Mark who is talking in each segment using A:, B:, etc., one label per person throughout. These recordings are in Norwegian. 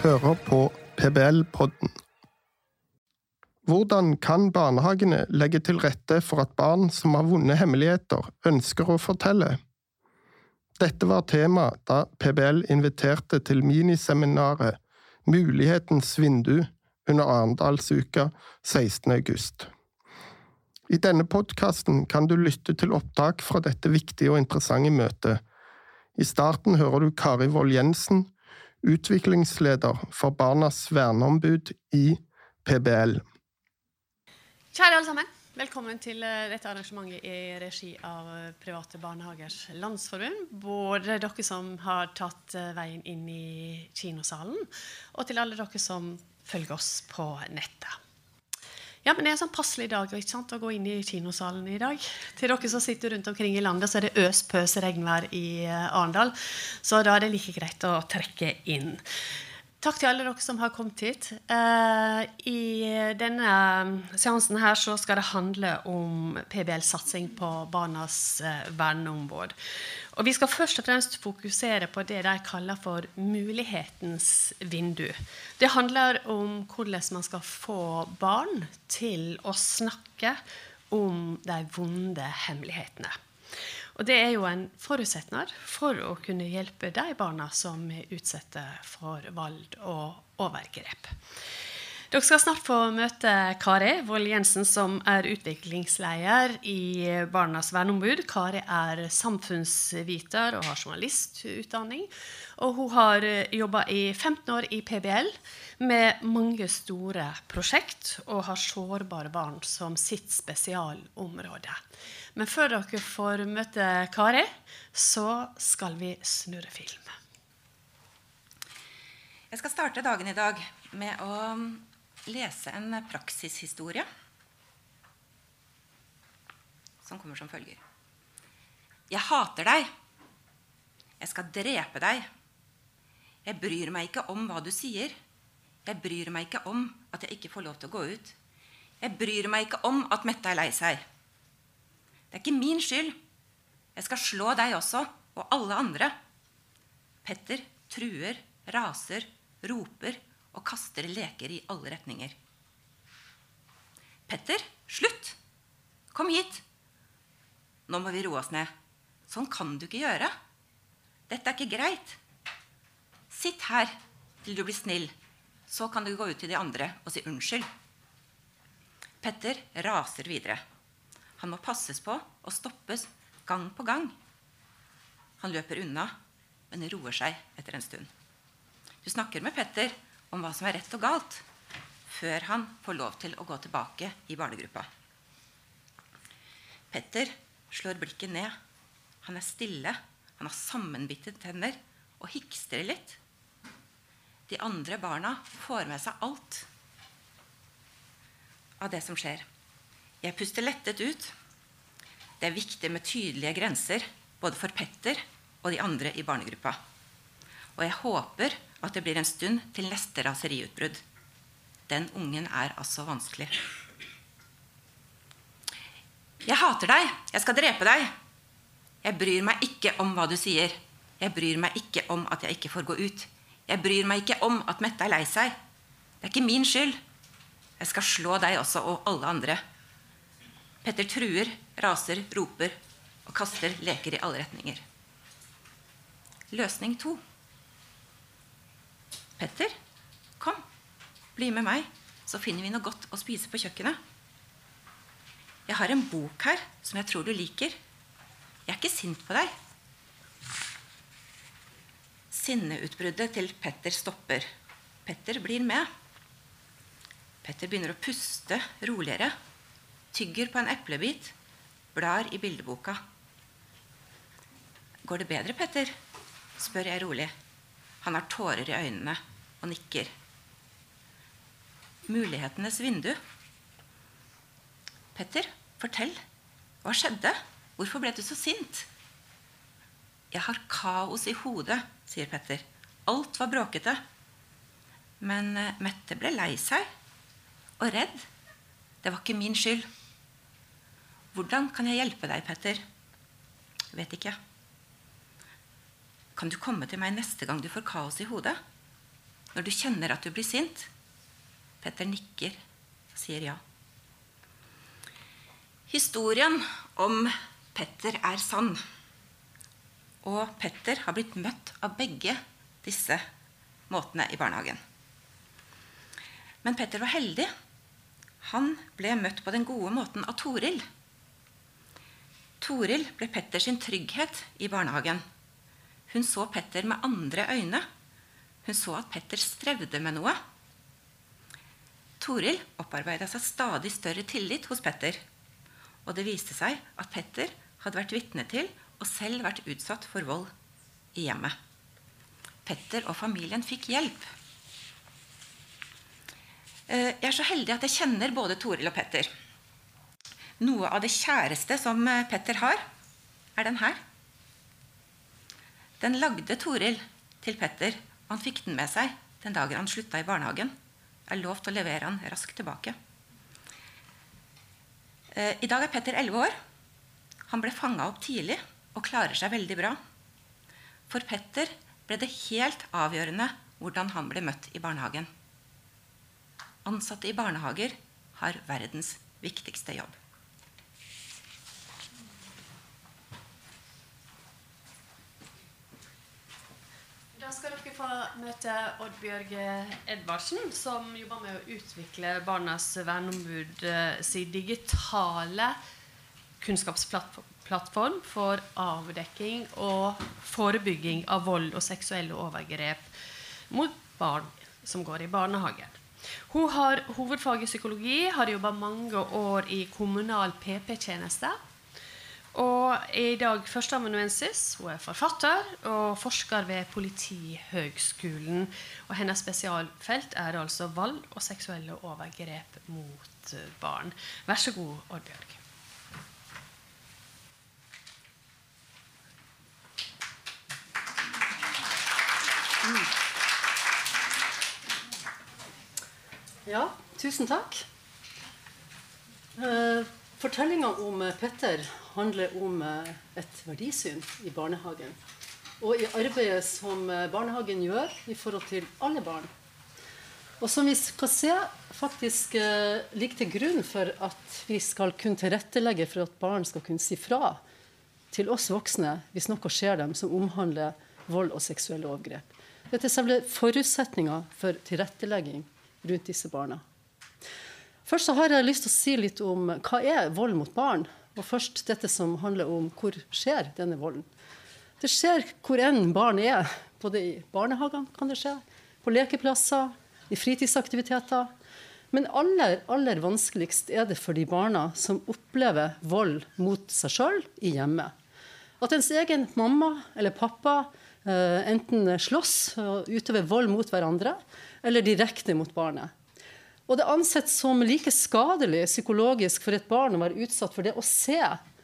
A: hører på PBL-podden. Hvordan kan barnehagene legge til rette for at barn som har vonde hemmeligheter, ønsker å fortelle? Dette var tema da PBL inviterte til miniseminaret Mulighetens vindu under Arendalsuka 16. august. I denne podkasten kan du lytte til opptak fra dette viktige og interessante møtet. I starten hører du Kari Wold Jensen, utviklingsleder for Barnas verneombud i PBL.
B: Kjære alle sammen. Velkommen til eh, dette arrangementet i regi av eh, Private barnehagers landsforbund. Både dere som har tatt eh, veien inn i kinosalen, og til alle dere som følger oss på nettet. Ja, men Det er en sånn passelig dag ikke sant, å gå inn i kinosalen i dag. Til dere som sitter rundt omkring i landet, så er det øs pøs regnvær i Arendal. Så da er det like greit å trekke inn. Takk til alle dere som har kommet hit. Uh, I denne seansen her så skal det handle om PBL-satsing på barnas uh, verneombud. Og vi skal først og fremst fokusere på det de kaller for mulighetens vindu. Det handler om hvordan man skal få barn til å snakke om de vonde hemmelighetene. Og det er jo en forutsetning for å kunne hjelpe de barna som er utsatt for vold og overgrep. Dere skal snart få møte Kari Wold Jensen, som er utviklingsleder i Barnas verneombud. Kari er samfunnsviter og har journalistutdanning. Og hun har jobba i 15 år i PBL med mange store prosjekt og har sårbare barn som sitt spesialområde. Men før dere får møte Kari, så skal vi snurre film.
C: Jeg skal starte dagen i dag med å lese en praksishistorie som kommer som følger. Jeg hater deg. Jeg skal drepe deg. Jeg bryr meg ikke om hva du sier. Jeg bryr meg ikke om at jeg ikke får lov til å gå ut. Jeg bryr meg ikke om at Mette er lei seg. Det er ikke min skyld. Jeg skal slå deg også, og alle andre. Petter truer, raser, roper og kaster leker i alle retninger. Petter, slutt! Kom hit! Nå må vi roe oss ned. Sånn kan du ikke gjøre. Dette er ikke greit. Sitt her til du blir snill. Så kan du gå ut til de andre og si unnskyld. Petter raser videre. Han må passes på og stoppes gang på gang. Han løper unna, men roer seg etter en stund. Du snakker med Petter om hva som er rett og galt, før han får lov til å gå tilbake i barnegruppa. Petter slår blikket ned. Han er stille, han har sammenbitte tenner og hikstrer litt. De andre barna får med seg alt av det som skjer. Jeg puster lettet ut. Det er viktig med tydelige grenser både for Petter og de andre i barnegruppa. Og jeg håper at det blir en stund til neste raseriutbrudd. Den ungen er altså vanskelig. Jeg hater deg. Jeg skal drepe deg. Jeg bryr meg ikke om hva du sier. Jeg bryr meg ikke om at jeg ikke får gå ut. Jeg bryr meg ikke om at Mette er lei seg. Det er ikke min skyld. Jeg skal slå deg også og alle andre. Petter truer, raser, roper og kaster leker i alle retninger. Løsning to. Petter, kom. Bli med meg, så finner vi noe godt å spise på kjøkkenet. Jeg har en bok her som jeg tror du liker. Jeg er ikke sint på deg. Sinneutbruddet til Petter stopper. Petter blir med. Petter begynner å puste roligere tygger på en eplebit, blar i bildeboka. Går det bedre, Petter? spør jeg rolig. Han har tårer i øynene og nikker. Mulighetenes vindu. Petter, fortell. Hva skjedde? Hvorfor ble du så sint? Jeg har kaos i hodet, sier Petter. Alt var bråkete. Men eh, Mette ble lei seg og redd. Det var ikke min skyld. Hvordan kan jeg hjelpe deg, Petter? Vet ikke. Kan du komme til meg neste gang du får kaos i hodet? Når du kjenner at du blir sint? Petter nikker og sier ja. Historien om Petter er sann. Og Petter har blitt møtt av begge disse måtene i barnehagen. Men Petter var heldig. Han ble møtt på den gode måten av Toril. Toril ble Petters trygghet i barnehagen. Hun så Petter med andre øyne. Hun så at Petter strevde med noe. Toril opparbeida seg stadig større tillit hos Petter. Og det viste seg at Petter hadde vært vitne til og selv vært utsatt for vold i hjemmet. Petter og familien fikk hjelp. Eh, jeg er så heldig at jeg kjenner både Toril og Petter. Noe av det kjæreste som eh, Petter har, er den her. Den lagde Toril til Petter, han fikk den med seg den dagen han slutta i barnehagen. Jeg lovte lovt å levere han raskt tilbake. Eh, I dag er Petter 11 år. Han ble fanga opp tidlig og klarer seg veldig bra. For Petter ble det helt avgjørende hvordan han ble møtt i barnehagen. Ansatte i barnehager har verdens viktigste jobb.
B: Da skal få møte Oddbjørg Edvardsen, som jobber med å utvikle Barnas verneombud eh, sin digitale kunnskapsplattform for avdekking og forebygging av vold og seksuelle overgrep mot barn som går i barnehagen. Hun har hovedfag i psykologi, har jobba mange år i kommunal PP-tjeneste. Og er i dag førsteamanuensis. Hun er forfatter og forsker ved Politihøgskolen. Og hennes spesialfelt er altså vold og seksuelle overgrep mot barn. Vær så god, Oddbjørg.
D: Ja, tusen takk. Eh, Fortellinga om eh, Petter handler om eh, et verdisyn i barnehagen. Og i arbeidet som eh, barnehagen gjør i forhold til alle barn. Og som vi skal se, faktisk ligger til grunn for at vi skal kunne tilrettelegge for at barn skal kunne si fra til oss voksne hvis noe skjer dem som omhandler vold og seksuelle overgrep. Dette er selve forutsetninga for tilrettelegging rundt disse barna. Først så har jeg lyst til å si litt om hva er vold mot barn. Og først dette som handler om hvor skjer denne volden. Det skjer hvor enn barn er. Både i barnehagene kan det skje, på lekeplasser, i fritidsaktiviteter. Men aller, aller vanskeligst er det for de barna som opplever vold mot seg sjøl i hjemmet. At ens egen mamma eller pappa eh, enten slåss og utøver vold mot hverandre, eller direkte mot barnet. Og det anses som like skadelig psykologisk for et barn å være utsatt for det å se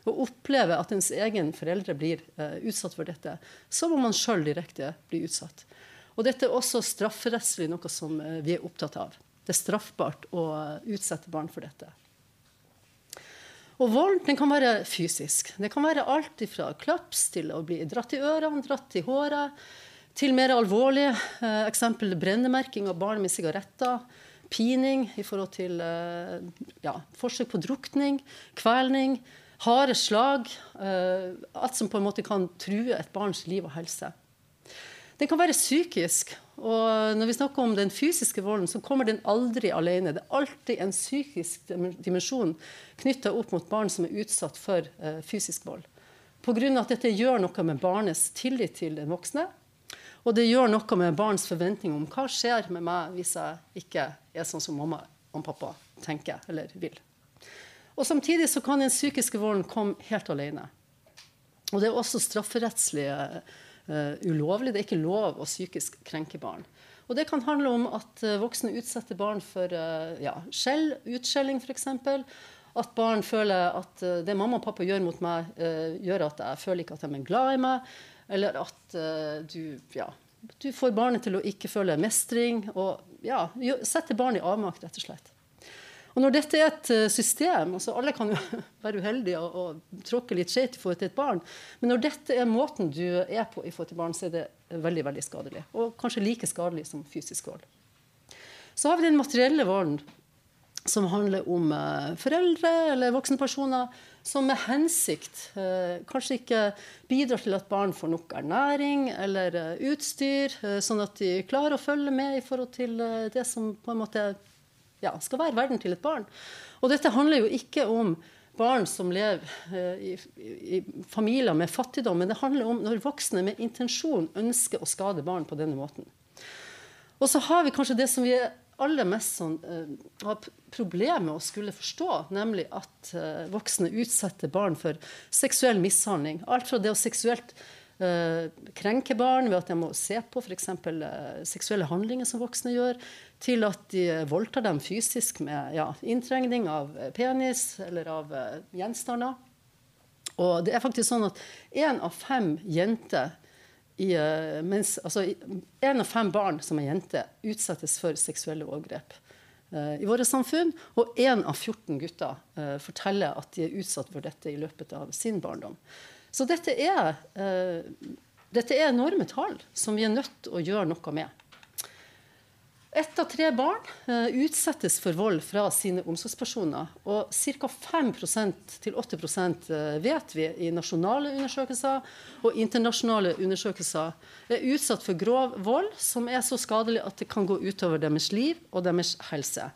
D: og oppleve at ens egen foreldre blir eh, utsatt for dette, som om man sjøl direkte blir utsatt. Og dette er også strafferettslig noe som eh, vi er opptatt av. Det er straffbart å uh, utsette barn for dette. Og vold den kan være fysisk. Det kan være alt fra klaps til å bli dratt i ørene, dratt i håret, til mer alvorlige eh, eksempel brennemerking av barn med sigaretter, pining i forhold til eh, ja, forsøk på drukning, kvelning, harde slag. Eh, alt som på en måte kan true et barns liv og helse. Den kan være psykisk. Og når vi snakker om den fysiske volden, så kommer den aldri alene. Det er alltid en psykisk dimensjon knytta opp mot barn som er utsatt for uh, fysisk vold. Pga. at dette gjør noe med barnets tillit til den voksne. Og det gjør noe med barns forventning om hva skjer med meg hvis jeg ikke er sånn som mamma og pappa tenker eller vil. Og Samtidig så kan den psykiske volden komme helt alene. Og det er også strafferettslig uh, ulovlig. Det er ikke lov å psykisk krenke barn. Og Det kan handle om at uh, voksne utsetter barn for uh, ja, skjell, utskjelling f.eks. At barn føler at det mamma og pappa gjør mot meg, gjør at jeg føler ikke at de er glad i meg. Eller at du, ja, du får barnet til å ikke føle mestring. Og ja, setter barn i avmakt, rett og slett. Og når dette er et eh, system altså Alle kan jo være uheldige og, og tråkke litt skjevt i forhold til et barn. Men når dette er måten du er på i forhold til barn, så er det veldig veldig skadelig. Og kanskje like skadelig som fysisk vold. Så har vi den materielle volden, som handler om eh, foreldre eller voksenpersoner som med hensikt eh, kanskje ikke bidrar til at barn får nok ernæring eller eh, utstyr, sånn at de klarer å følge med i forhold til det som på en måte ja, skal være verden til et barn. Og dette handler jo ikke om barn som lever i, i, i, familier med fattigdom, men det handler om når voksne med intensjon ønsker å skade barn på denne måten. Og så har vi kanskje det som vi aller mest sånn, uh, har problemer med å skulle forstå, nemlig at uh, voksne utsetter barn for seksuell mishandling. Alt fra det å seksuelt uh, krenke barn ved at de må se på f.eks. Uh, seksuelle handlinger som voksne gjør, til at de voldtar dem fysisk med ja, inntrengning av penis eller av gjenstander. Og det er faktisk sånn at én av fem jenter i, eh, mens, altså, en av fem barn som er jenter, utsettes for seksuelle overgrep uh, i våre samfunn. Og én av 14 gutter uh, forteller at de er utsatt for dette i løpet av sin barndom. Så dette er, uh, dette er enorme tall som vi er nødt til å gjøre noe med. Ett av tre barn uh, utsettes for vold fra sine omsorgspersoner. Og ca. 5-8 uh, vet vi i nasjonale undersøkelser og internasjonale undersøkelser er utsatt for grov vold som er så skadelig at det kan gå utover deres liv og deres helse.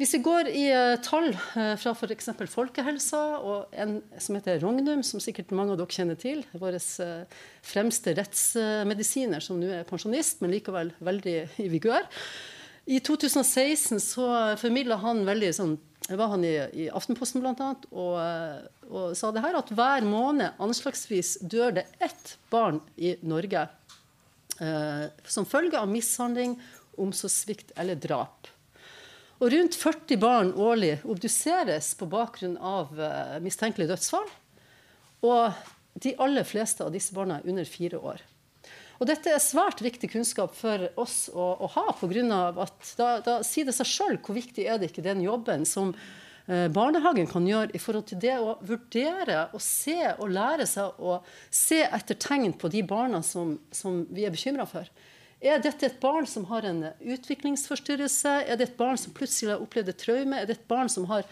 D: Hvis vi går i uh, tall uh, fra f.eks. Folkehelsa og en som heter Rognum, som sikkert mange av dere kjenner til, vår uh, fremste rettsmedisiner, som nå er pensjonist, men likevel veldig i vigør. I 2016 så formidla han veldig sånn var han i, i Aftenposten bl.a. og, og, sa det her at hver måned anslagsvis dør det ett barn i Norge som følge av mishandling, omsorgssvikt eller drap. Og rundt 40 barn årlig obduseres på bakgrunn av mistenkelig mistenkelige dødsfall. Og de aller fleste av disse barna er under fire år. Og dette er svært viktig kunnskap for oss å, å ha, av at da, da sier det seg sjøl hvor viktig er det ikke den jobben som uh, barnehagen kan gjøre i forhold til det å vurdere og se og lære seg å se etter tegn på de barna som, som vi er bekymra for. Er dette et barn som har en utviklingsforstyrrelse? Er det et barn som plutselig har opplevd et traume? Er det et barn som har,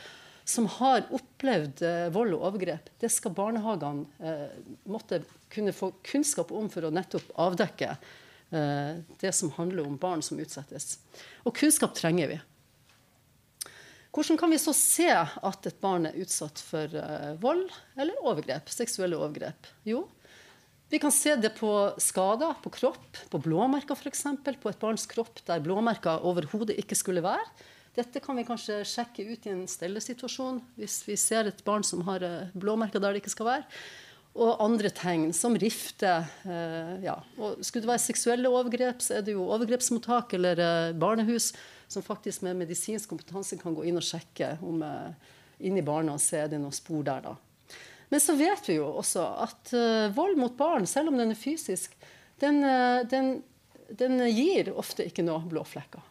D: som har opplevd eh, vold og overgrep? Det skal barnehagene eh, måtte kunne få kunnskap om for å nettopp avdekke eh, det som handler om barn som utsettes. Og kunnskap trenger vi. Hvordan kan vi så se at et barn er utsatt for eh, vold eller overgrep, seksuelle overgrep? Jo, vi kan se det på skader på kropp, på blåmerker f.eks. På et barns kropp der blåmerker overhodet ikke skulle være. Dette kan vi kanskje sjekke ut i en stellesituasjon hvis vi ser et barn som har eh, blåmerker der det ikke skal være. Og andre tegn, som rifte. Eh, ja. Og skulle det være seksuelle overgrep, så er det jo overgrepsmottak eller eh, barnehus som faktisk med medisinsk kompetanse kan gå inn og sjekke om inni barna så er det noen spor der. da. Men så vet vi jo også at uh, vold mot barn, selv om den er fysisk, den, uh, den, den gir ofte ikke noe blå flekker.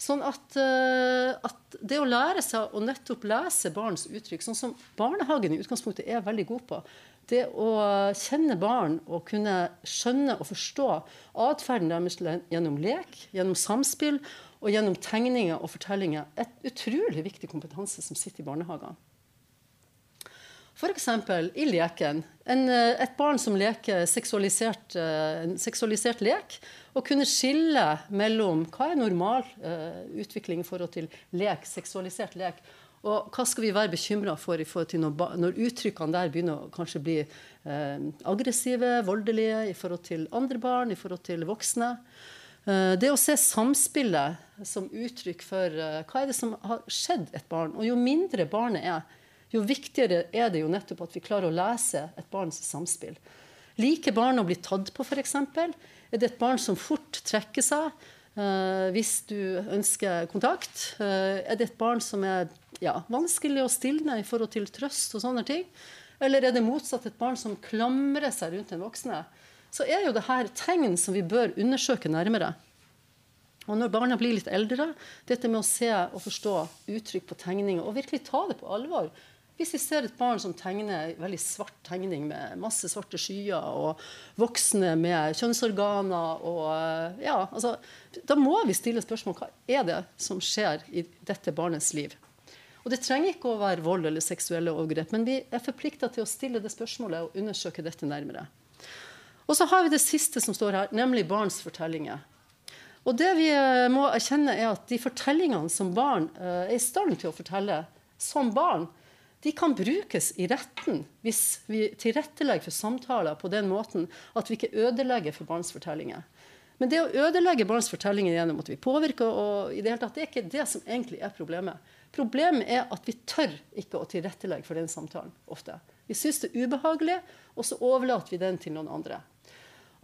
D: Sånn at, uh, at, det å lære seg å nettopp lese barns uttrykk, sånn som barnehagen i utgangspunktet er veldig god på, det å kjenne barn og kunne skjønne og forstå atferden deres gjennom lek, gjennom samspill og gjennom tegninger og fortellinger, et utrolig viktig kompetanse som sitter i barnehagene. F.eks. i leken. En, eh, et barn som leker seksualisert, eh, seksualisert lek. Og kunne skille mellom hva er normal uh, utvikling i forhold til lek, seksualisert lek, og hva skal vi være bekymra for i forhold til når, når, uttrykkene der begynner å kanskje bli uh, aggressive, voldelige i forhold til andre barn, i forhold til voksne. Uh, det å se samspillet som uttrykk for hva er det som har skjedd et barn. Og jo mindre barnet er, jo viktigere er det jo nettopp at vi klarer å lese et barns samspill. Liker barn å bli tatt på, f.eks.? Er det et barn som fort trekker seg uh, hvis du ønsker kontakt? Uh, er det et barn som er ja, vanskelig å stilne i forhold til trøst og sånne ting? Eller er det motsatt et barn som klamrer seg rundt en voksne? Så er jo det her tegn som vi bør undersøke nærmere. Og når barna blir litt eldre, dette med å se og forstå uttrykk på tegninger og virkelig ta det på alvor. Hvis vi ser et barn som tegner veldig svart tegning med masse svarte skyer, og voksne med kjønnsorganer og ja, altså, Da må vi stille spørsmål hva er det som skjer i dette barnets liv. Og Det trenger ikke å være vold eller seksuelle overgrep, men vi er forplikta til å stille det spørsmålet og undersøke dette nærmere. Og så har vi det siste som står her, nemlig barns fortellinger. Og det vi eh, må erkjenne er at De fortellingene som barn eh, er i stand til å fortelle som barn, de kan brukes i retten hvis vi tilrettelegger for samtaler på den måten at vi ikke ødelegger for barns fortellinger. Men det å ødelegge barns fortellinger gjennom at vi påvirker, og i det hele tatt, det er ikke det som egentlig er problemet. Problemet er at vi tør ikke å tilrettelegge for den samtalen ofte. Vi syns det er ubehagelig, og så overlater vi den til noen andre.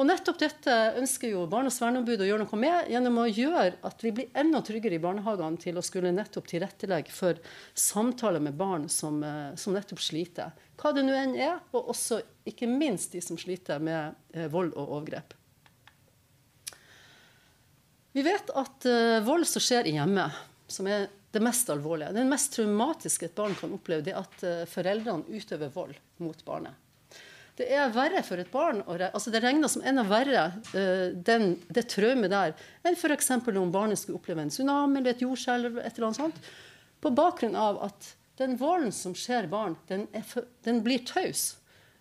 D: Og nettopp dette ønsker jo Barnas verneombud å gjøre noe med gjennom å gjøre at vi blir enda tryggere i barnehagene til å skulle nettopp tilrettelegge for samtaler med barn som, eh, som nettopp sliter. Hva det nå enn er, og også ikke minst de som sliter med eh, vold og overgrep. Vi vet at uh, vold som skjer i hjemmet, som er det mest alvorlige, det mest traumatiske et barn kan oppleve, det er at foreldrene utøver vold mot barnet. Det er verre for et barn altså Det regner som enda verre uh, den, det traumet der enn f.eks. om barnet skulle oppleve en tsunami eller et jordskjelv. et eller annet sånt, På bakgrunn av at den volden som skjer barn, den, for, den blir taus.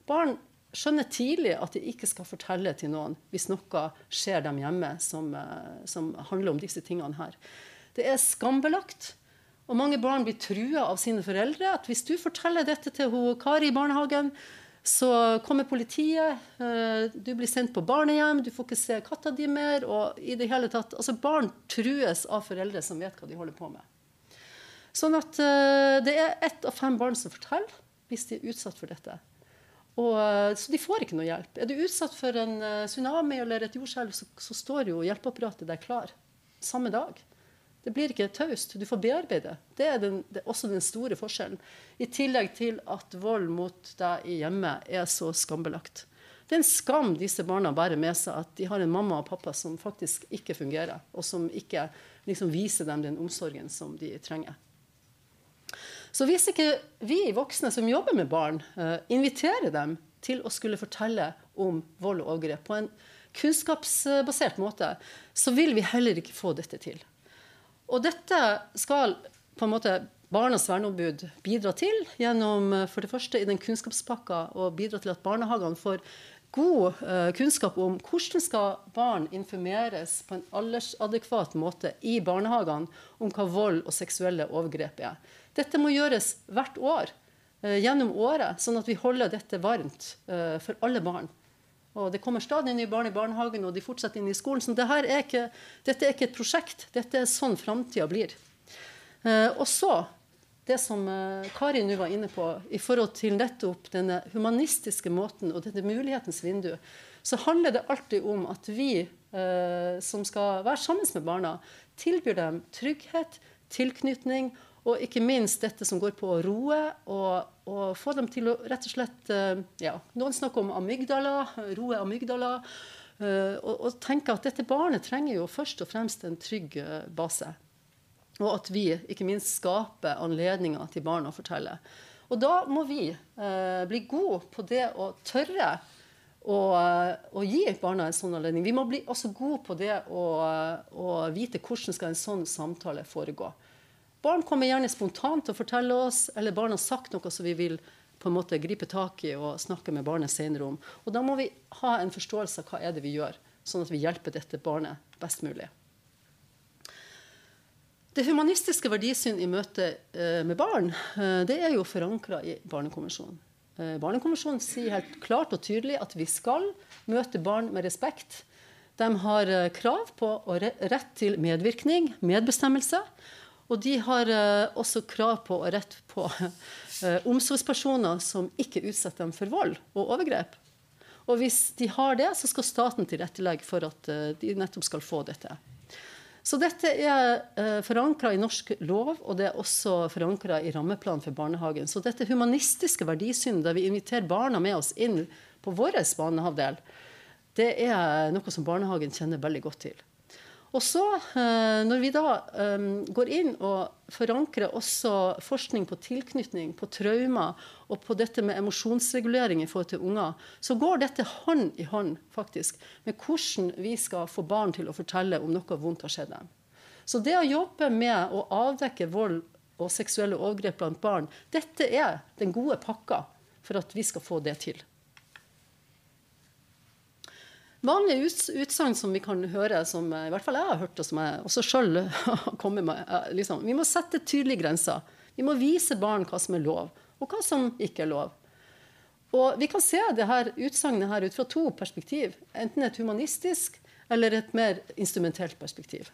D: Barn skjønner tidlig at de ikke skal fortelle til noen hvis noe skjer dem hjemme som, uh, som handler om disse tingene her. Det er skambelagt. Og mange barn blir trua av sine foreldre. at Hvis du forteller dette til Kari i barnehagen, så kommer politiet, eh, du blir sendt på barnehjem, du får ikke se katta di mer. og i det hele tatt, altså Barn trues av foreldre som vet hva de holder på med. Sånn at eh, det er ett av fem barn som forteller hvis de er utsatt for dette. Og, eh, så de får ikke noe hjelp. Er du utsatt for en tsunami eller et jordskjelv, så, så står jo hjelpeapparatet der klar samme dag. Det blir ikke taust. Du får bearbeide. Det er, den, det er, også den store forskjellen. I tillegg til at vold mot deg i hjemmet er så skambelagt. Det er en skam disse barna bærer med seg, at de har en mamma og pappa som faktisk ikke fungerer, og som ikke liksom, viser dem den omsorgen som de trenger. Så hvis ikke vi voksne som jobber med barn, uh, inviterer dem til å skulle fortelle om vold og overgrep på en kunnskapsbasert måte, så vil vi heller ikke få dette til. Og dette skal på en måte Barnas verneombud bidra til gjennom for det første i den kunnskapspakka å bidra til at barnehagene får god uh, kunnskap om hvordan skal barn informeres på en aldersadekvat måte i barnehagene om hva vold og seksuelle overgrep er. Dette må gjøres hvert år uh, gjennom året, sånn at vi holder dette varmt uh, for alle barn. Og det kommer stadig nye barn i barnehagen, og de fortsetter inn i skolen. Så dette er ikke, dette er ikke et prosjekt. Dette er sånn framtida blir. Eh, og så det som eh, Kari nå var inne på, i forhold til nettopp denne humanistiske måten og dette mulighetens vindu, så handler det alltid om at vi eh, som skal være sammen med barna, tilbyr dem trygghet, tilknytning og ikke minst dette som går på å roe og, og få dem til å rett og slett eh, ja, Noen snakker om amygdala, roe amygdala. Eh, og, og tenke at dette barnet trenger jo først og fremst en trygg eh, base. Og at vi ikke minst skaper anledninger til barn å fortelle. Og da må vi eh, bli gode på det å tørre å, å, gi barna en sånn anledning. Vi må bli også gode på det å, å vite hvordan skal en sånn samtale foregå. Barn kommer gjerne spontant til å fortelle oss, eller barn har sagt noe som vi vil på en måte gripe tak i og snakke med barnet senere om. Og Da må vi ha en forståelse av hva er det vi gjør, sånn at vi hjelper dette barnet best mulig. Det humanistiske verdisyn i møte eh, med barn eh, det er jo forankra i Barnekonvensjonen. Eh, Barnekonvensjonen sier helt klart og tydelig at vi skal møte barn med respekt. De har krav på rett til medvirkning, medbestemmelse. Og de har uh, også krav på og rett på uh, omsorgspersoner som ikke utsetter dem for vold og overgrep. Og hvis de har det, så skal staten tilrettelegge for at uh, de nettopp skal få dette. Så dette er uh, forankra i norsk lov, og det er også forankra i rammeplanen for barnehagen. Så dette humanistiske verdisynet, der vi inviterer barna med oss inn på vår barnehavdel, det er noe som barnehagen kjenner veldig godt til. Og så, eh, når vi da um, går inn og forankrer også forskning på tilknytning, på traumer og på dette med emosjonsregulering i forhold til unger, så går dette hånd i hånd faktisk med hvordan vi skal få barn til å fortelle om noe vondt har skjedd dem. Så det å jobbe med å avdekke vold og seksuelle overgrep blant barn, dette er den gode pakka for at vi skal få det til. Vanlige utsagn som vi kan høre, som i hvert fall jeg har hørt, og som jeg også sjøl kommet med liksom, Vi må sette tydelige grenser. Vi må vise barn hva som er lov, og hva som ikke er lov. Og Vi kan se det her utsagnet her ut fra to perspektiv. Enten et humanistisk eller et mer instrumentelt perspektiv.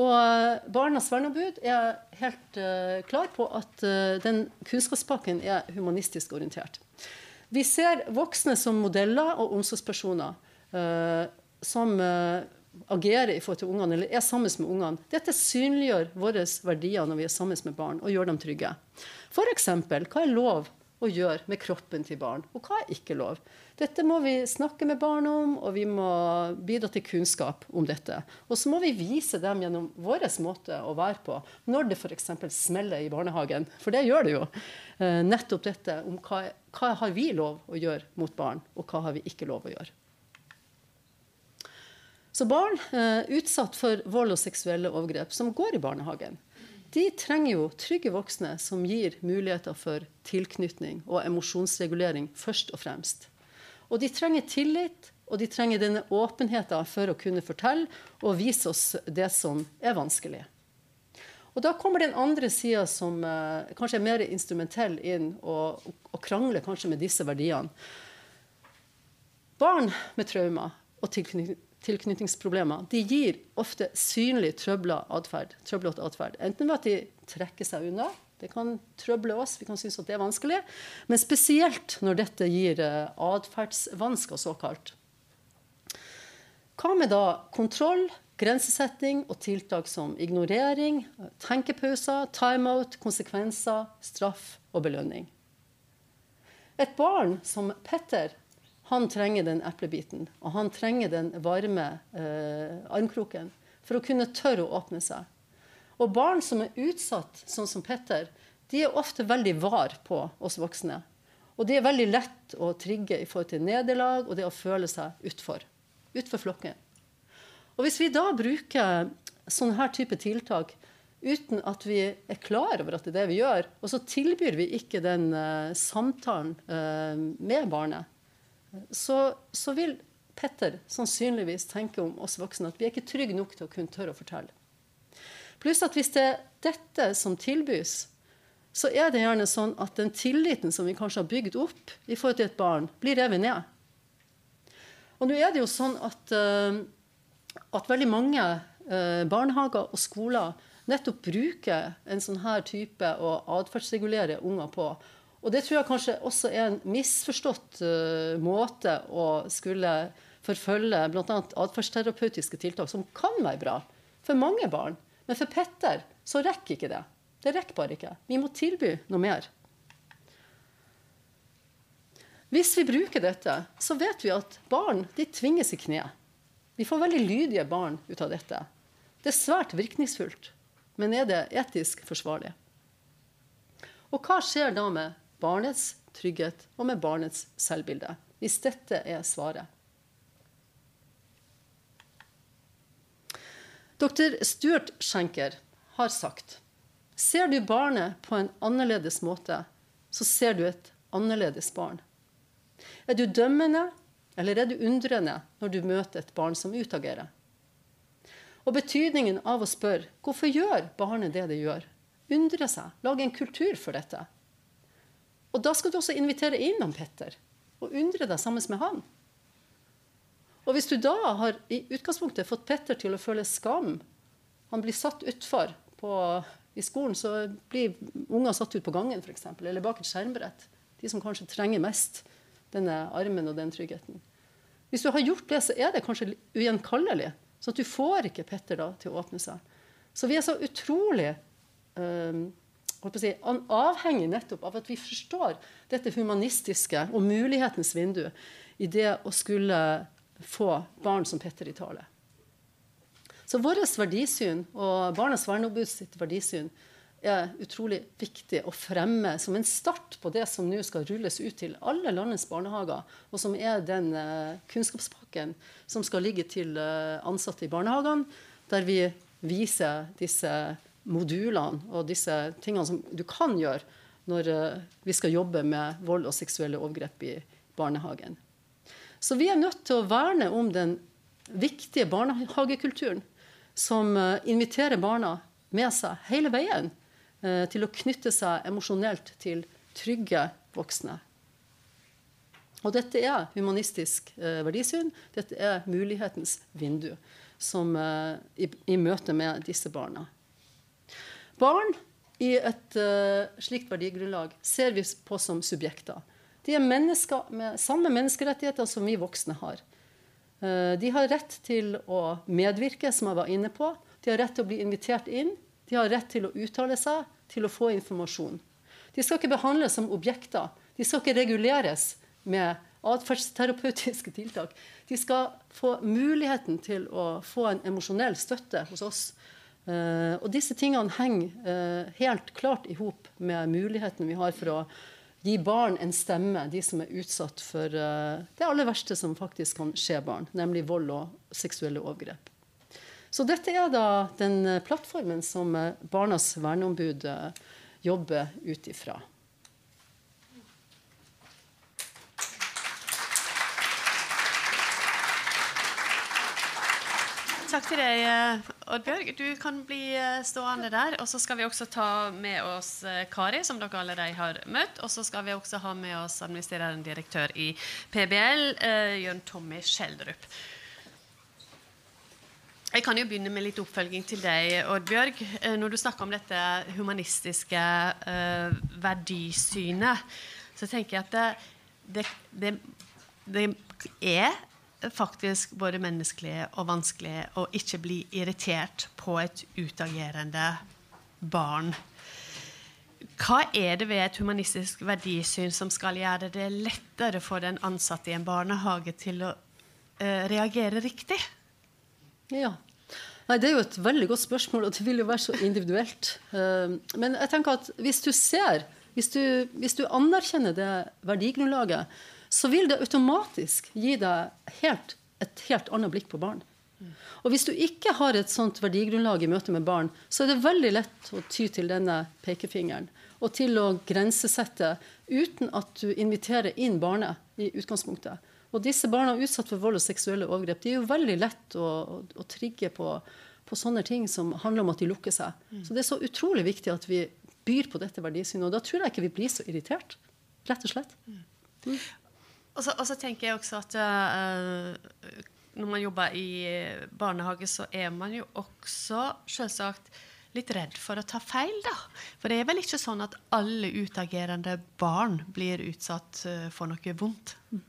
D: Og eh, Barnas verneombud er helt uh, klar på at uh, den kunnskapspakken er humanistisk orientert. Vi ser voksne som modeller og omsorgspersoner. Eh, som eh, agerer i forhold til ungene, eller er sammen med ungene. Dette synliggjør våre verdier når vi er sammen med barn, og gjør dem trygge. F.eks. hva er lov å gjøre med kroppen til barn, og hva er ikke lov? Dette må vi snakke med barn om, og vi må bidra til kunnskap om dette. Og så må vi vise dem gjennom vår måte å være på når det f.eks. smeller i barnehagen. For det gjør det jo. Eh, nettopp dette om hva, hva har vi lov å gjøre mot barn, og hva har vi ikke lov å gjøre. Så barn eh, utsatt for vold og seksuelle overgrep som går i barnehagen, de trenger jo trygge voksne som gir muligheter for tilknytning og emosjonsregulering først og fremst. Og de trenger tillit, og de trenger denne åpenheten for å kunne fortelle og vise oss det som er vanskelig. Og Da kommer den andre sida, som eh, kanskje er mer instrumentell, inn og, og krangler kanskje med disse verdiene. Barn med traumer og tilknytning tilknytningsproblemer, de gir ofte synlig trøblete atferd. Enten ved at de trekker seg unna, det kan trøble oss, vi kan synes at det er vanskelig, men spesielt når dette gir eh, atferdsvansker, såkalt. Hva med da kontroll, grensesetting og tiltak som ignorering, tenkepauser, timeout, konsekvenser, straff og belønning? Et barn som Petter han trenger den eplebiten, og han trenger den varme eh, armkroken for å kunne tørre å åpne seg. Og barn som er utsatt, sånn som Petter, de er ofte veldig var på oss voksne. Og de er veldig lett å trigge i forhold til nederlag og det å føle seg utfor. Utfor flokken. Og hvis vi da bruker sånne her type tiltak uten at vi er klar over at det er det vi gjør, og så tilbyr vi ikke den uh, samtalen uh, med barnet, så, så, vil Petter sannsynligvis tenke om oss voksne at vi er ikke trygge nok til å kunne tørre å fortelle. Pluss at hvis det er dette som tilbys, så er det gjerne sånn at den tilliten som vi kanskje har bygd opp i forhold til et barn, blir revet ned. Og nå er det jo sånn at, uh, at veldig mange uh, barnehager og skoler nettopp bruker en sånn her type å atferdsregulere unger på. Og det tror jeg kanskje også er en misforstått uh, måte å skulle forfølge bl.a. atferdsterapeutiske tiltak, som kan være bra for mange barn. Men for Petter så rekker ikke det. Det rekker bare ikke. Vi må tilby noe mer. Hvis vi bruker dette, så vet vi at barn de tvinges i kne. Vi får veldig lydige barn ut av dette. Det er svært virkningsfullt. Men er det etisk forsvarlig? Og hva skjer da med barnets trygghet og med barnets selvbilde. Hvis dette er svaret. Dr. Stuart Schenker har sagt ser du barnet på en annerledes måte, så ser du et annerledes barn. Er du dømmende, eller er du undrende når du møter et barn som utagerer? Og betydningen av å spørre hvorfor gjør barnet det det gjør? Undre seg, lage en kultur for dette. Og da skal du også invitere inn han Petter og undre deg sammen med han. Og hvis du da har i utgangspunktet fått Petter til å føle skam, han blir satt utfor i skolen, så blir unger satt ut på gangen for eksempel, eller bak et skjermbrett. De som kanskje trenger mest denne armen og den tryggheten. Hvis du har gjort det, så er det kanskje ugjenkallelig. Så du får ikke Petter da til å åpne seg. Så vi er så utrolig um, si, avhenger nettopp av at vi forstår dette humanistiske og mulighetens vindu i det å skulle få barn som Petter i tale. Så vårt verdisyn og Barnas verneombud sitt verdisyn er utrolig viktig å fremme som en start på det som nå skal rulles ut til alle landets barnehager, og som er den uh, kunnskapspakken som skal ligge til uh, ansatte i barnehagene, der vi viser disse modulene og disse tingene som du kan gjøre når uh, vi skal jobbe med vold og seksuelle overgrep i barnehagen. Så vi er nødt til å verne om den viktige barnehagekulturen som inviterer barna med seg hele veien Eh, til å knytte seg emosjonelt til trygge voksne. Og dette er humanistisk eh, verdisyn. Dette er mulighetens vindu som, eh, i, i, møte med disse barna. Barn i et uh, slikt verdigrunnlag ser vi på som subjekter. De er mennesker med samme menneskerettigheter som vi voksne har. Uh, de har rett til å medvirke, som jeg var inne på. De har rett til å bli invitert inn. De har rett til å uttale seg, til å få informasjon. De skal ikke behandles som objekter. De skal ikke reguleres med atferdsterapeutiske tiltak. De skal få muligheten til å få en emosjonell støtte hos oss. Uh, og disse tingene henger uh, helt klart i hop med muligheten vi har for å gi barn en stemme, de som er utsatt for uh, det aller verste som faktisk kan skje barn, nemlig vold og seksuelle overgrep. Så dette er da den eh, plattformen som eh, Barnas verneombud eh, jobber ut ifra.
B: Takk til deg, Oddbjørg. Du kan bli stående der. Og så skal vi også ta med oss Kari, som dere allerede har møtt. Og så skal vi også ha med oss administrerende direktør i PBL, Jørn Tommy Skjeldrup. Jeg kan jo begynne med litt oppfølging til deg, Oddbjørg. Eh, når du snakker om dette humanistiske uh, verdisynet, så tenker jeg at det, det, det, er faktisk både menneskelig og vanskelig å ikke bli irritert på et utagerende barn. Hva er det ved et humanistisk verdisyn som skal gjøre det lettere for den ansatte i en barnehage til å uh, reagere riktig?
D: Ja. Nei, Det er jo et veldig godt spørsmål, og det vil jo være så individuelt. Uh, men jeg tenker at hvis du ser, hvis du, hvis du anerkjenner det verdigrunnlaget, så vil det automatisk gi deg helt, et helt annet blikk på barn. Og hvis du ikke har et sånt verdigrunnlag i møte med barn, så er det veldig lett å ty til denne pekefingeren og til å grensesette uten at du inviterer inn barnet i utgangspunktet. Og disse barna utsatt for vold og seksuelle overgrep, de er jo veldig lett å, å, å trigge på, på, sånne ting som handler om at de lukker seg. Mm. Så det er så utrolig viktig at vi byr på dette verdisynet. Og da tror jeg ikke vi blir så irritert. Rett og slett. Mm.
B: Og, så, og, så, tenker jeg også at uh, når man jobber i barnehage, så er man jo også selvsagt litt redd for å ta feil, da. For det er vel ikke sånn at alle utagerende barn blir utsatt uh, for noe vondt? Mm.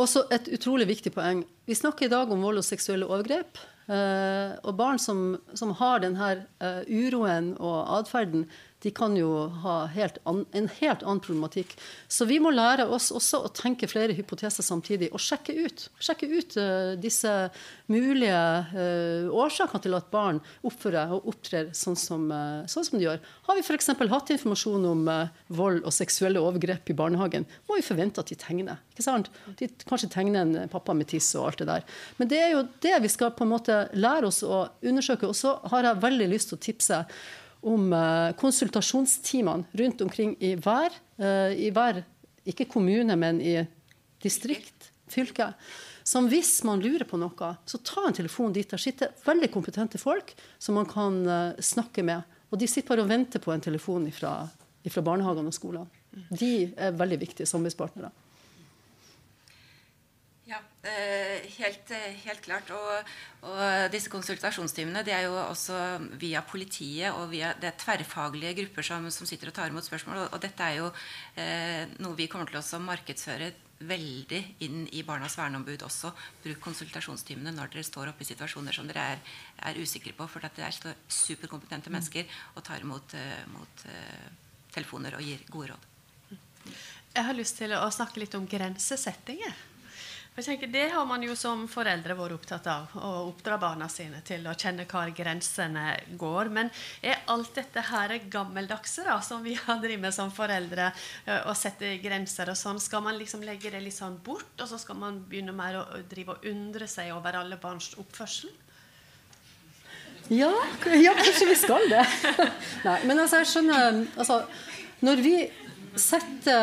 D: Også et utrolig viktig poeng. Vi snakker i dag om vold og seksuelle overgrep. Uh, og barn som, som har denne uh, uroen og atferden, de kan jo ha helt an, en helt annen problematikk. Så vi må lære oss også å tenke flere hypoteser samtidig og sjekke ut, sjekke ut uh, disse mulige uh, årsakene til at barn oppfører og opptrer sånn som, uh, sånn som de gjør. Har vi f.eks. hatt informasjon om vold og seksuelle overgrep i barnehagen, må vi forvente at de tegner. ikke sant? De kanskje tegner en pappa med tiss og alt det der. Men det er jo det vi skal på en måte lære oss å undersøke. Og så har jeg veldig lyst til å tipse om eh, konsultasjonstimene rundt omkring i hver, eh, i hver, ikke kommune, men i distrikt, fylke. Som hvis man lurer på noe, så ta en telefon dit. Der sitter veldig kompetente folk som man kan eh, snakke med. Og de sitter bare og venter på en telefon fra barnehagene og skolene. De er veldig viktige samarbeidspartnere.
C: Eh, helt, eh, helt klart. Og, og, disse konsultasjonstimene det er jo også via politiet og via det er tverrfaglige grupper som, som sitter og tar imot spørsmål. Og, og dette er jo eh, noe vi kommer til å markedsføre veldig inn i Barnas verneombud også. Bruk konsultasjonstimene når dere står oppe i situasjoner som dere er, er usikre på. For det er superkompetente mm. mennesker og tar imot uh, mot, telefoner og gir gode råd.
B: Jeg har lyst til å snakke litt om grensesettinger. Jeg tenker, Det har man jo som foreldre vært opptatt av, å oppdra barna sine til å kjenne hvor grensene går. Men er alt dette her gammeldagse, da, som vi har drevet med som foreldre? Å sette grenser og sånn. Skal man liksom legge det litt sånn bort, og så skal man begynne mer å drive og undre seg over alle barns oppførsel?
D: Ja, ja kanskje vi skal det. Nei, men altså, jeg skjønner altså, Når vi sette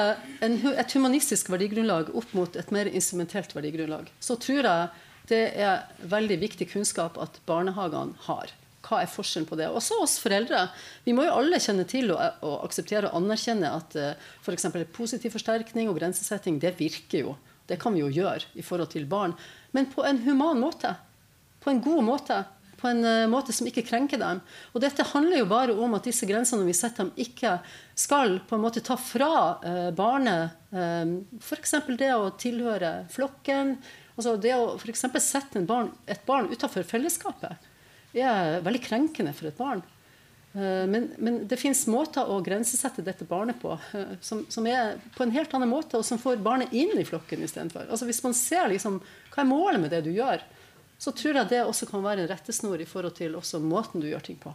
D: en, et humanistisk verdigrunnlag opp mot et mer instrumentelt verdigrunnlag, så tror jeg det er veldig viktig kunnskap at barnehagene har. Hva er forskjellen på det? Også oss foreldre. Vi må jo alle kjenne til og, og akseptere og anerkjenne at uh, eh, f.eks. For positiv forsterkning og grensesetting, det virker jo. Det kan vi jo gjøre i forhold til barn. Men på en human måte. På en god måte på en uh, måte som ikke krenker dem. Og dette handler jo bare om at disse grensene vi setter dem, ikke skal på en måte ta fra uh, barnet eh, f.eks. det å tilhøre flokken. altså Det å f.eks. sette barn, et barn utenfor fellesskapet er veldig krenkende for et barn. Men, men, det fins måter å grensesette dette barnet på som, som, er på en helt annen måte, og som får barnet inn i flokken istedenfor. Altså hvis man ser liksom, hva er målet med det du gjør, så tror jeg det også kan være en rettesnor i forhold til også måten du gjør ting på.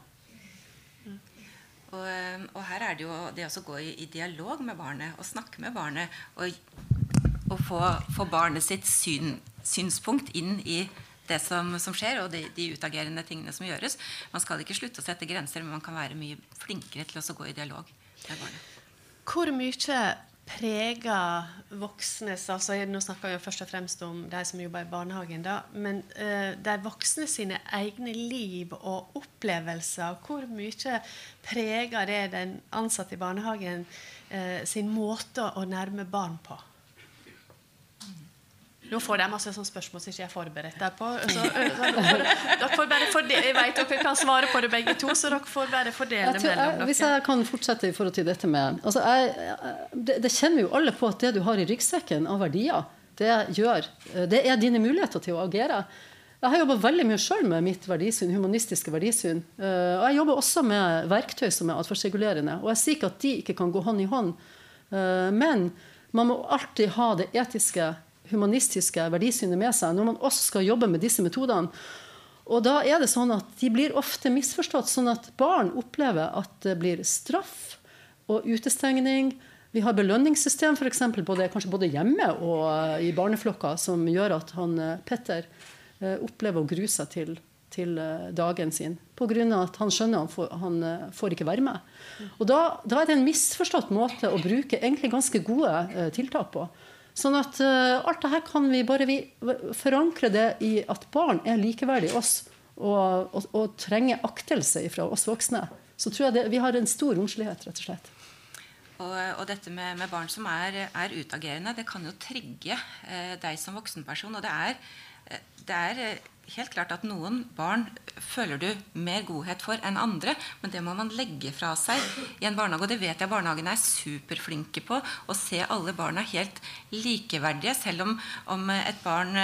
C: Og, eh, og, her er det jo det å gå i, i, dialog med barnet og snakke med barnet. Og, og få, få, barnet sitt syn, synspunkt inn i det som, som skjer, og de, de, utagerende tingene som gjøres. Man skal ikke slutte å sette grenser, men man kan være mye flinkere til å gå i dialog med barnet.
B: Hvor mye preger voksnes altså Nå snakker vi først og fremst om de som jobber i barnehagen. Da, men uh, de voksne sine egne liv og opplevelser, hvor mye preger det den ansatte i barnehagen uh, sin måte å nærme barn på? Nå får jeg masse sånne spørsmål som ikke jeg er forberedt deg på. Så, så, dere får bare fordele, jeg vet dere kan svare på det begge to, så dere får bare fordele tror, mellom dere.
D: Hvis jeg kan fortsette i forhold til dette med altså jeg, det, det, kjenner jo alle på at det du har i ryggsekken av verdier, det, gjør, det er dine muligheter til å agere. Jeg har jobba veldig mye sjøl med mitt verdisyn, humanistiske verdisyn. Og jeg jobber også med verktøy som er atferdsregulerende. Og jeg sier ikke at de ikke kan gå hånd i hånd. Men man må alltid ha det etiske humanistiske verdisynet med seg når man også skal jobbe med disse metodene. Og da er det sånn at De blir ofte misforstått, sånn at barn opplever at det blir straff og utestengning. Vi har belønningssystem for eksempel, både, kanskje både hjemme og i barneflokker som gjør at han, eh, Petter eh, opplever å grue seg til, til eh, dagen sin. Pga. at han skjønner han får, han får ikke være med. Og da, da, er det en misforstått måte å bruke egentlig ganske gode tiltak på. Sånn at uh, alt det her kan vi bare vi forankre det i at barn er likeverdige oss og, og, og trenger aktelse fra oss voksne. Så tror jeg det, vi har en stor romslighet, rett og slett.
C: Og, og, dette med, med, barn som er, er, utagerende, det kan jo trigge eh, deg som voksenperson. Og det er, eh, det er eh, helt klart at noen barn føler du mer godhet for enn andre. Men det må man legge fra seg i en barnehage. Og det vet jeg barnehagene er superflinke på. Å se alle barna helt likeverdige. Selv om, om et barn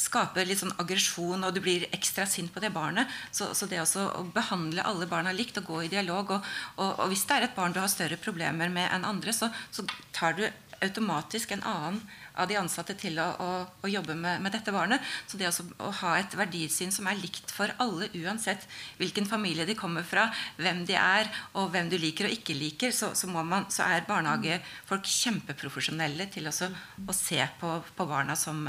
C: skaper litt sånn aggresjon, og du blir ekstra sint på det barnet. Så, så det også å behandle alle barna likt og gå i dialog og, og, og hvis det er et barn du har større problemer med enn andre, så, så tar du automatisk en annen av de ansatte til å, å, å jobbe med, med, dette barnet. Så det å ha et verdisyn som er likt for alle, uansett hvilken familie de kommer fra, hvem de er, og hvem du liker og ikke liker, så, så, man, så er barnehagefolk kjempeprofesjonelle til å se på, på barna som,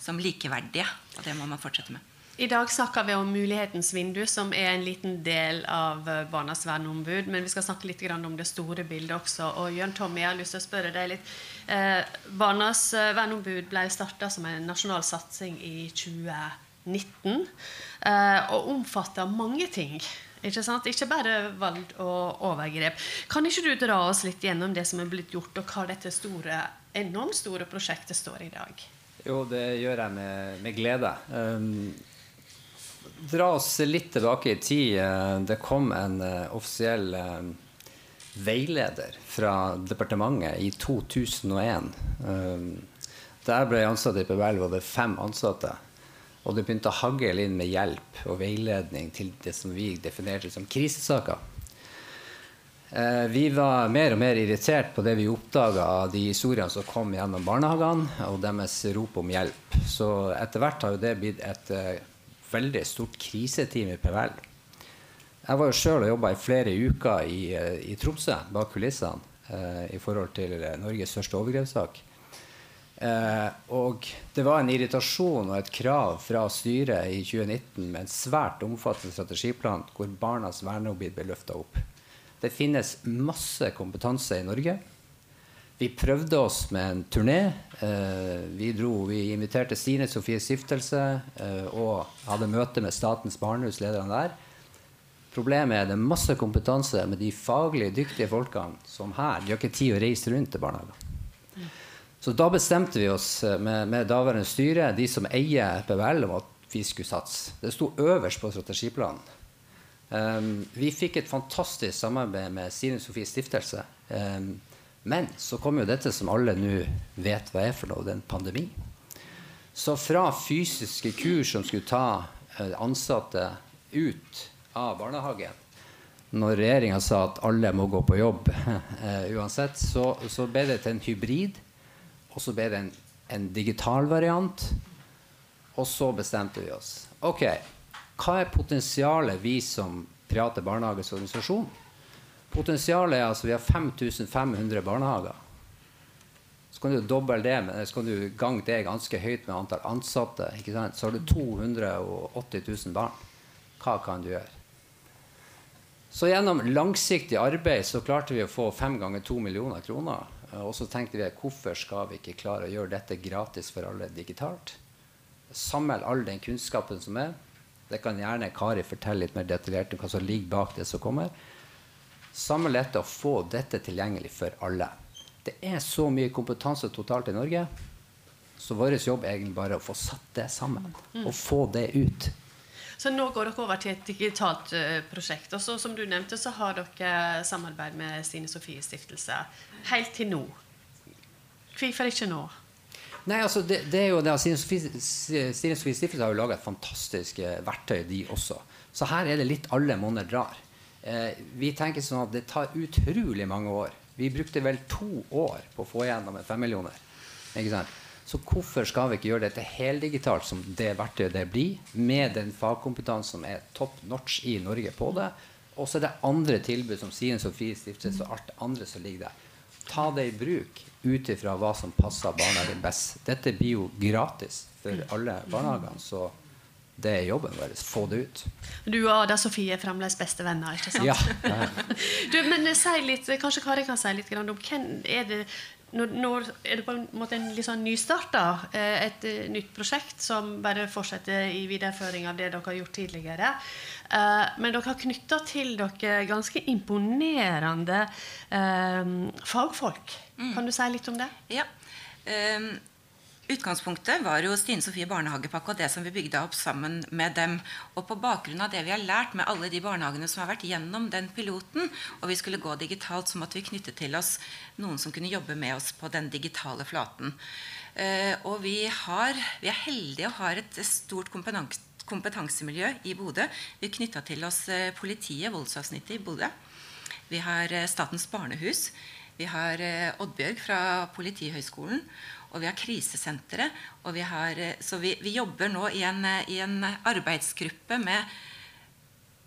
C: som likeverdige. Og det må man fortsette med.
B: I dag snakker vi om mulighetens vindu, som er en liten del av Barnas verneombud. Men vi skal snakke litt om det store bildet også. Og Jørn Tommy, jeg har lyst til å spørre deg litt. Eh, Barnas eh, verneombud ble starta som en nasjonal satsing i 2019. Eh, og omfatter mange ting. Ikke, sant? ikke bare vold og overgrep. Kan ikke du dra oss litt gjennom det som er blitt gjort, og hva dette store, enormt store prosjektet står i dag?
E: Jo, det gjør jeg med, med glede. Um, dra oss litt tilbake i tid. Eh, det kom en uh, offisiell uh, veileder fra departementet i 2001. Um, der ble jeg ansatt i PBL, var det fem ansatte. Og det begynte å hagle inn med hjelp og veiledning til det som vi definerte som krisesaker. Eh, vi var mer og mer irritert på det vi oppdaga av de historiene som kom gjennom barnehagene, og deres rop om hjelp. Så etter hvert har jo det blitt et veldig stort kriseteam i PVL. Jeg var jo sjøl og jobba i flere uker i, uh, i Tromsø, bak kulissene, eh, i forhold til Norges største overgrepssak. og det var en irritasjon og et krav fra styret i 2019 med en svært omfattende strategiplan hvor barnas verneombud ble løfta opp. Det finnes masse kompetanse i Norge. Vi prøvde oss med en turné. Eh, vi, dro, vi inviterte Stine Sofie Stiftelse eh, og hadde møte med Statens barnehus, lederne der. Problemet er det er masse kompetanse med de faglig dyktige folkene som her. De har ikke tid å reise rundt til barnehagene. Så da bestemte vi oss eh, med, med daværende styre, de som eier PBL, om at vi skulle satse. Det sto øverst på strategiplanen. Um, vi fikk et fantastisk samarbeid med Stine Sofies stiftelse. Um, men så kom jo dette som alle nå vet hva er for noe, det er en pandemi. Så fra fysiske kurs som skulle ta uh, ansatte ut av barnehagen, når regjeringa sa at alle må gå på jobb uh, uansett, så, så, ble det til en hybrid. Og så ble det en, en digital variant. Og så bestemte vi oss. Ok, hva er potensialet vi som private barnehagers organisasjon? Potensialet er altså vi har 5500 barnehager. Så kan du doble det, men så kan du gange det ganske høyt med antall ansatte. Så har du 280 000 barn. Hva kan du gjøre? Så gjennom langsiktig arbeid så klarte vi å få fem ganger to millioner kroner. Og så tenkte vi hvorfor skal vi ikke klare å gjøre dette gratis for alle digitalt? Samle all den kunnskapen som er. Det kan gjerne Kari fortelle litt mer detaljert om hva som ligger bak det som kommer. Samme lette å få dette tilgjengelig for alle. Det er så mye kompetanse totalt i Norge, så vår jobb er egentlig bare å få satt det sammen. Mm. Og få det ut.
B: Så nå går dere over til et digitalt uh, prosjekt. Og så, som du nevnte, så har dere samarbeid med Stine Sofie Stiftelse helt til nå. Hvorfor ikke nå?
E: Nei, altså det, det er jo det, Stine Sofie Stiftelse har jo laga et fantastisk eh, verktøy, de også. Så her er det litt alle monner drar. Eh, vi tenker sånn at det tar utrolig mange år. Vi brukte vel to år på å få igjennom en femmillioner. Så hvorfor skal vi ikke gjøre dette heldigitalt, som det verktøyet det blir, med den fagkompetansen som er top notch i Norge på det? Og så er det andre tilbud som Sien Sofie Stiftelse og alt andre som ligger der. Ta det i bruk ut ifra hva som passer barnehagen best. Dette blir jo gratis for alle barnehagene. så det er jobben vår. Få det ut.
B: Du og Ada Sofie er fremdeles bestevenner, ikke sant?
E: Ja.
B: du, men si litt, Kanskje Kari kan si litt om hvem er det når, når, er det på en måte en litt sånn nystarta eh, et nytt prosjekt som bare fortsetter i videreføring av det dere har gjort tidligere. Men dere har knytta til dere ganske imponerende fagfolk. Mm. Kan du si litt om det?
C: Ja. Um, Utgangspunktet var jo Stine Sofie barnehagepakke og det som vi bygde opp sammen med dem. Og på bakgrunn av det vi har lært med alle de barnehagene som har vært gjennom den piloten, og vi skulle gå digitalt, så måtte vi knytte til oss noen som kunne jobbe med oss på den digitale flaten. Uh, og vi, har, vi, er heldige og har et stort kompetansemiljø i Bodø. Vi knytta til oss uh, politiet, voldsavsnittet i Bodø. Vi har uh, Statens barnehus. Vi har Oddbjørg fra Politihøgskolen og vi har krisesenteret. Og vi har, eh, så vi, vi, jobber nå i en, eh, i en, arbeidsgruppe med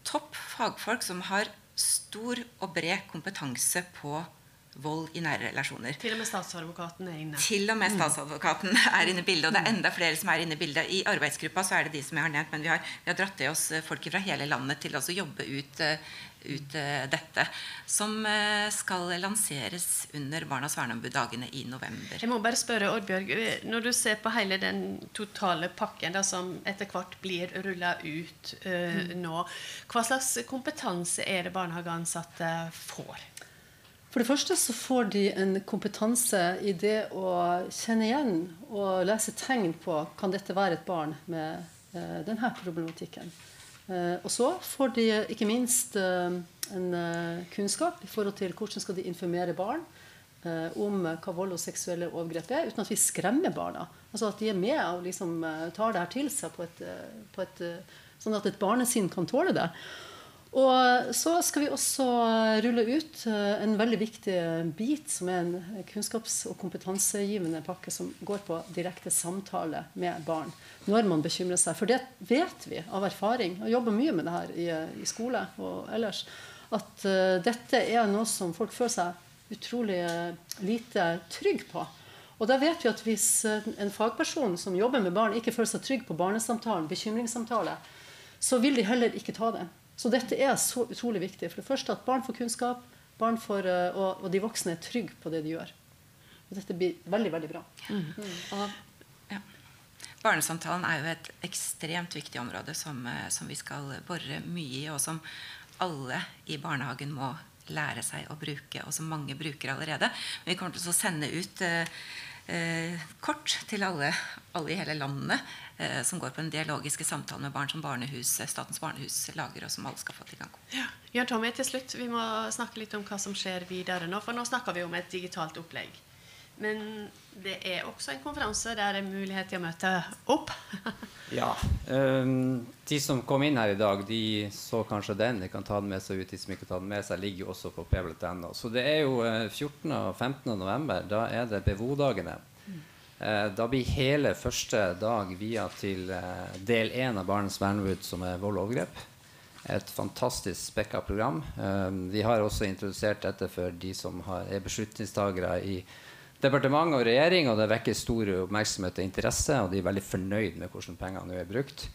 C: topp fagfolk som har stor og bred kompetanse på vold i nære relasjoner.
B: Til og med statsadvokaten er inne.
C: Til og med mm. statsadvokaten er inne i bildet. Og det er enda flere som er inne i bildet. I arbeidsgruppa så er det de som jeg har nevnt, men vi har, vi har dratt til oss folk fra hele landet til å jobbe ut ut uh, dette. Som skal lanseres under Barnas verneombud-dagene i november.
B: Jeg må bare spørre, Oddbjørg, eh, Når du ser på hele den totale pakken da, som etter hvert blir rulla ut uh, mm. nå, hva slags kompetanse er det barnehageansatte får?
D: For det første så får de en kompetanse i det å kjenne igjen og lese tegn på kan dette være et barn med denne problematikken. Eh, og så får de ikke minst eh, en eh, kunnskap i forhold til hvordan skal de informere barn om hva vold og seksuelle overgrep er, uten at vi skremmer barna. Altså At de er med og liksom tar det her til seg på et, på et, sånn at et barnesinn kan tåle det. Og så skal vi også rulle ut eh, en veldig viktig bit, som er en kunnskaps- og kompetansegivende pakke som går på direkte samtale med barn når man bekymrer seg. For det vet vi av erfaring, og jobber mye med det her i, i skole og ellers, at uh, dette er noe som folk føler seg utrolig lite trygg på. Og da vet vi at Hvis en fagperson som jobber med barn, ikke føler seg trygg på barnesamtalen, bekymringssamtale, så vil de heller ikke ta det. Så dette er så utrolig viktig. For det første at barn får kunnskap, barn får, eh, og, og, de voksne er trygge på det de gjør. Og dette blir veldig, veldig bra. Mm. Mm.
C: Ja. Barnesamtalen er jo et ekstremt viktig område som, eh, som, vi skal bore mye i, og som alle i barnehagen må lære seg å bruke, og som mange bruker allerede. Men vi kommer til å sende ut eh, kort til alle, alle, i hele landet eh, som går på den dialogiske samtalen med barn som barnehus, eh, Statens barnehus lager, og som alle skal få tilgang på.
B: Ja. Jørn Tommy, til slutt, Vi må snakke litt om hva som skjer videre nå. For nå snakker vi om et digitalt opplegg. Men det er også en konferanse der det er mulighet til å møte opp.
E: ja. Um, de som kom inn her i dag, de så kanskje den. De kan ta den med seg ut. De som ikke tar den med seg, ligger jo også på pebble.no. Så det er jo 14. Eh, og 15. november. Da er det BVO-dagene. Uh, da blir hele første dag via til uh, del én av Barents vernebud, som er vold og overgrep. Et fantastisk spekka program. Um, vi har også introdusert dette for de som har, er beslutningstagere i departement og regjering, og det vekker stor oppmerksomhet og interesse. Og de er veldig fornøyd med hvordan pengene er brukt.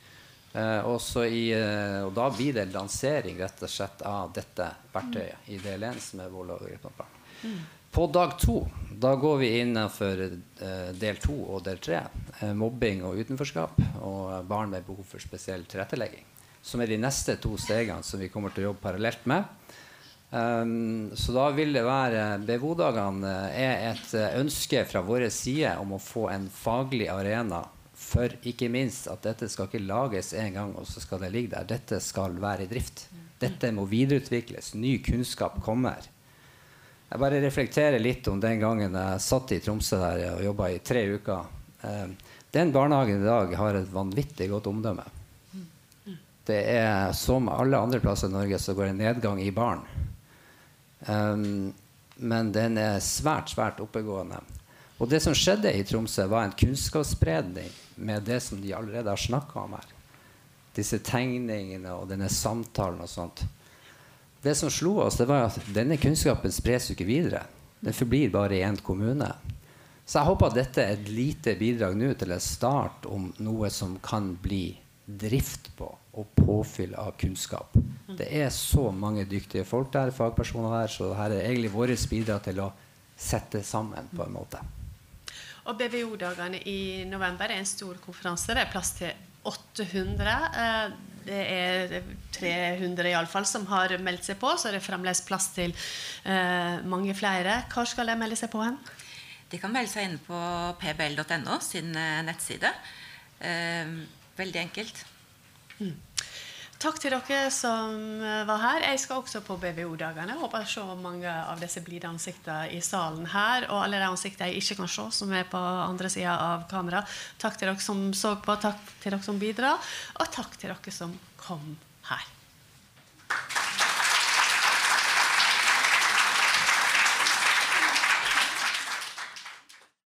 E: Eh, i, eh, og da blir det lansering rett og slett av dette verktøyet i del 1, som er vold og overgrep. Mm. På dag to da går vi innenfor eh, del to og del tre. Eh, mobbing og utenforskap og barn med behov for spesiell tilrettelegging. Som er de neste to stegene som vi kommer til å jobbe parallelt med. Um, så da vil det være BVO-dagene er et eh, ønske fra vår side om å få en faglig arena for ikke minst at dette skal ikke lages en gang, og så skal det ligge der. Dette skal være i drift. Dette må videreutvikles. Ny kunnskap kommer. Jeg bare reflekterer litt om den gangen jeg satt i Tromsø der og jobba i tre uker. Um, den barnehagen i dag har et vanvittig godt omdømme. Det er Som alle andre plasser i Norge så går det nedgang i barn. Um, men den er svært, svært oppegående. Og det som skjedde i Tromsø, var en kunnskapsspredning med det som de allerede har snakka om her. Disse tegningene og denne samtalen og sånt. Det som slo oss, det var at denne kunnskapen spres jo ikke videre. Den forblir bare i én kommune. Så jeg håper at dette er et lite bidrag nå til en start om noe som kan bli drift på og påfyll av kunnskap. Det er så mange dyktige folk der, fagpersoner der, så her er egentlig vårt bidrag til å sette sammen på en måte.
B: Og BVO-dagene i november er en stor konferanse. Det er plass til 800. Eh, det er 300 iallfall som har meldt seg på, så er det fremdeles plass til eh, mange flere. Hvor skal de melde seg på hen?
C: De kan melde seg inn på pbl.no sin eh, nettside. veldig enkelt.
B: Takk til dere som eh, var her. Jeg skal også på BVO-dagene. Håper å se mange av disse blide ansiktene i salen her. Og alle de ansiktene jeg ikke kan se, som er på andre sida av kamera. Takk til dere som så på, takk til dere som bidrar, og takk til dere som kom her.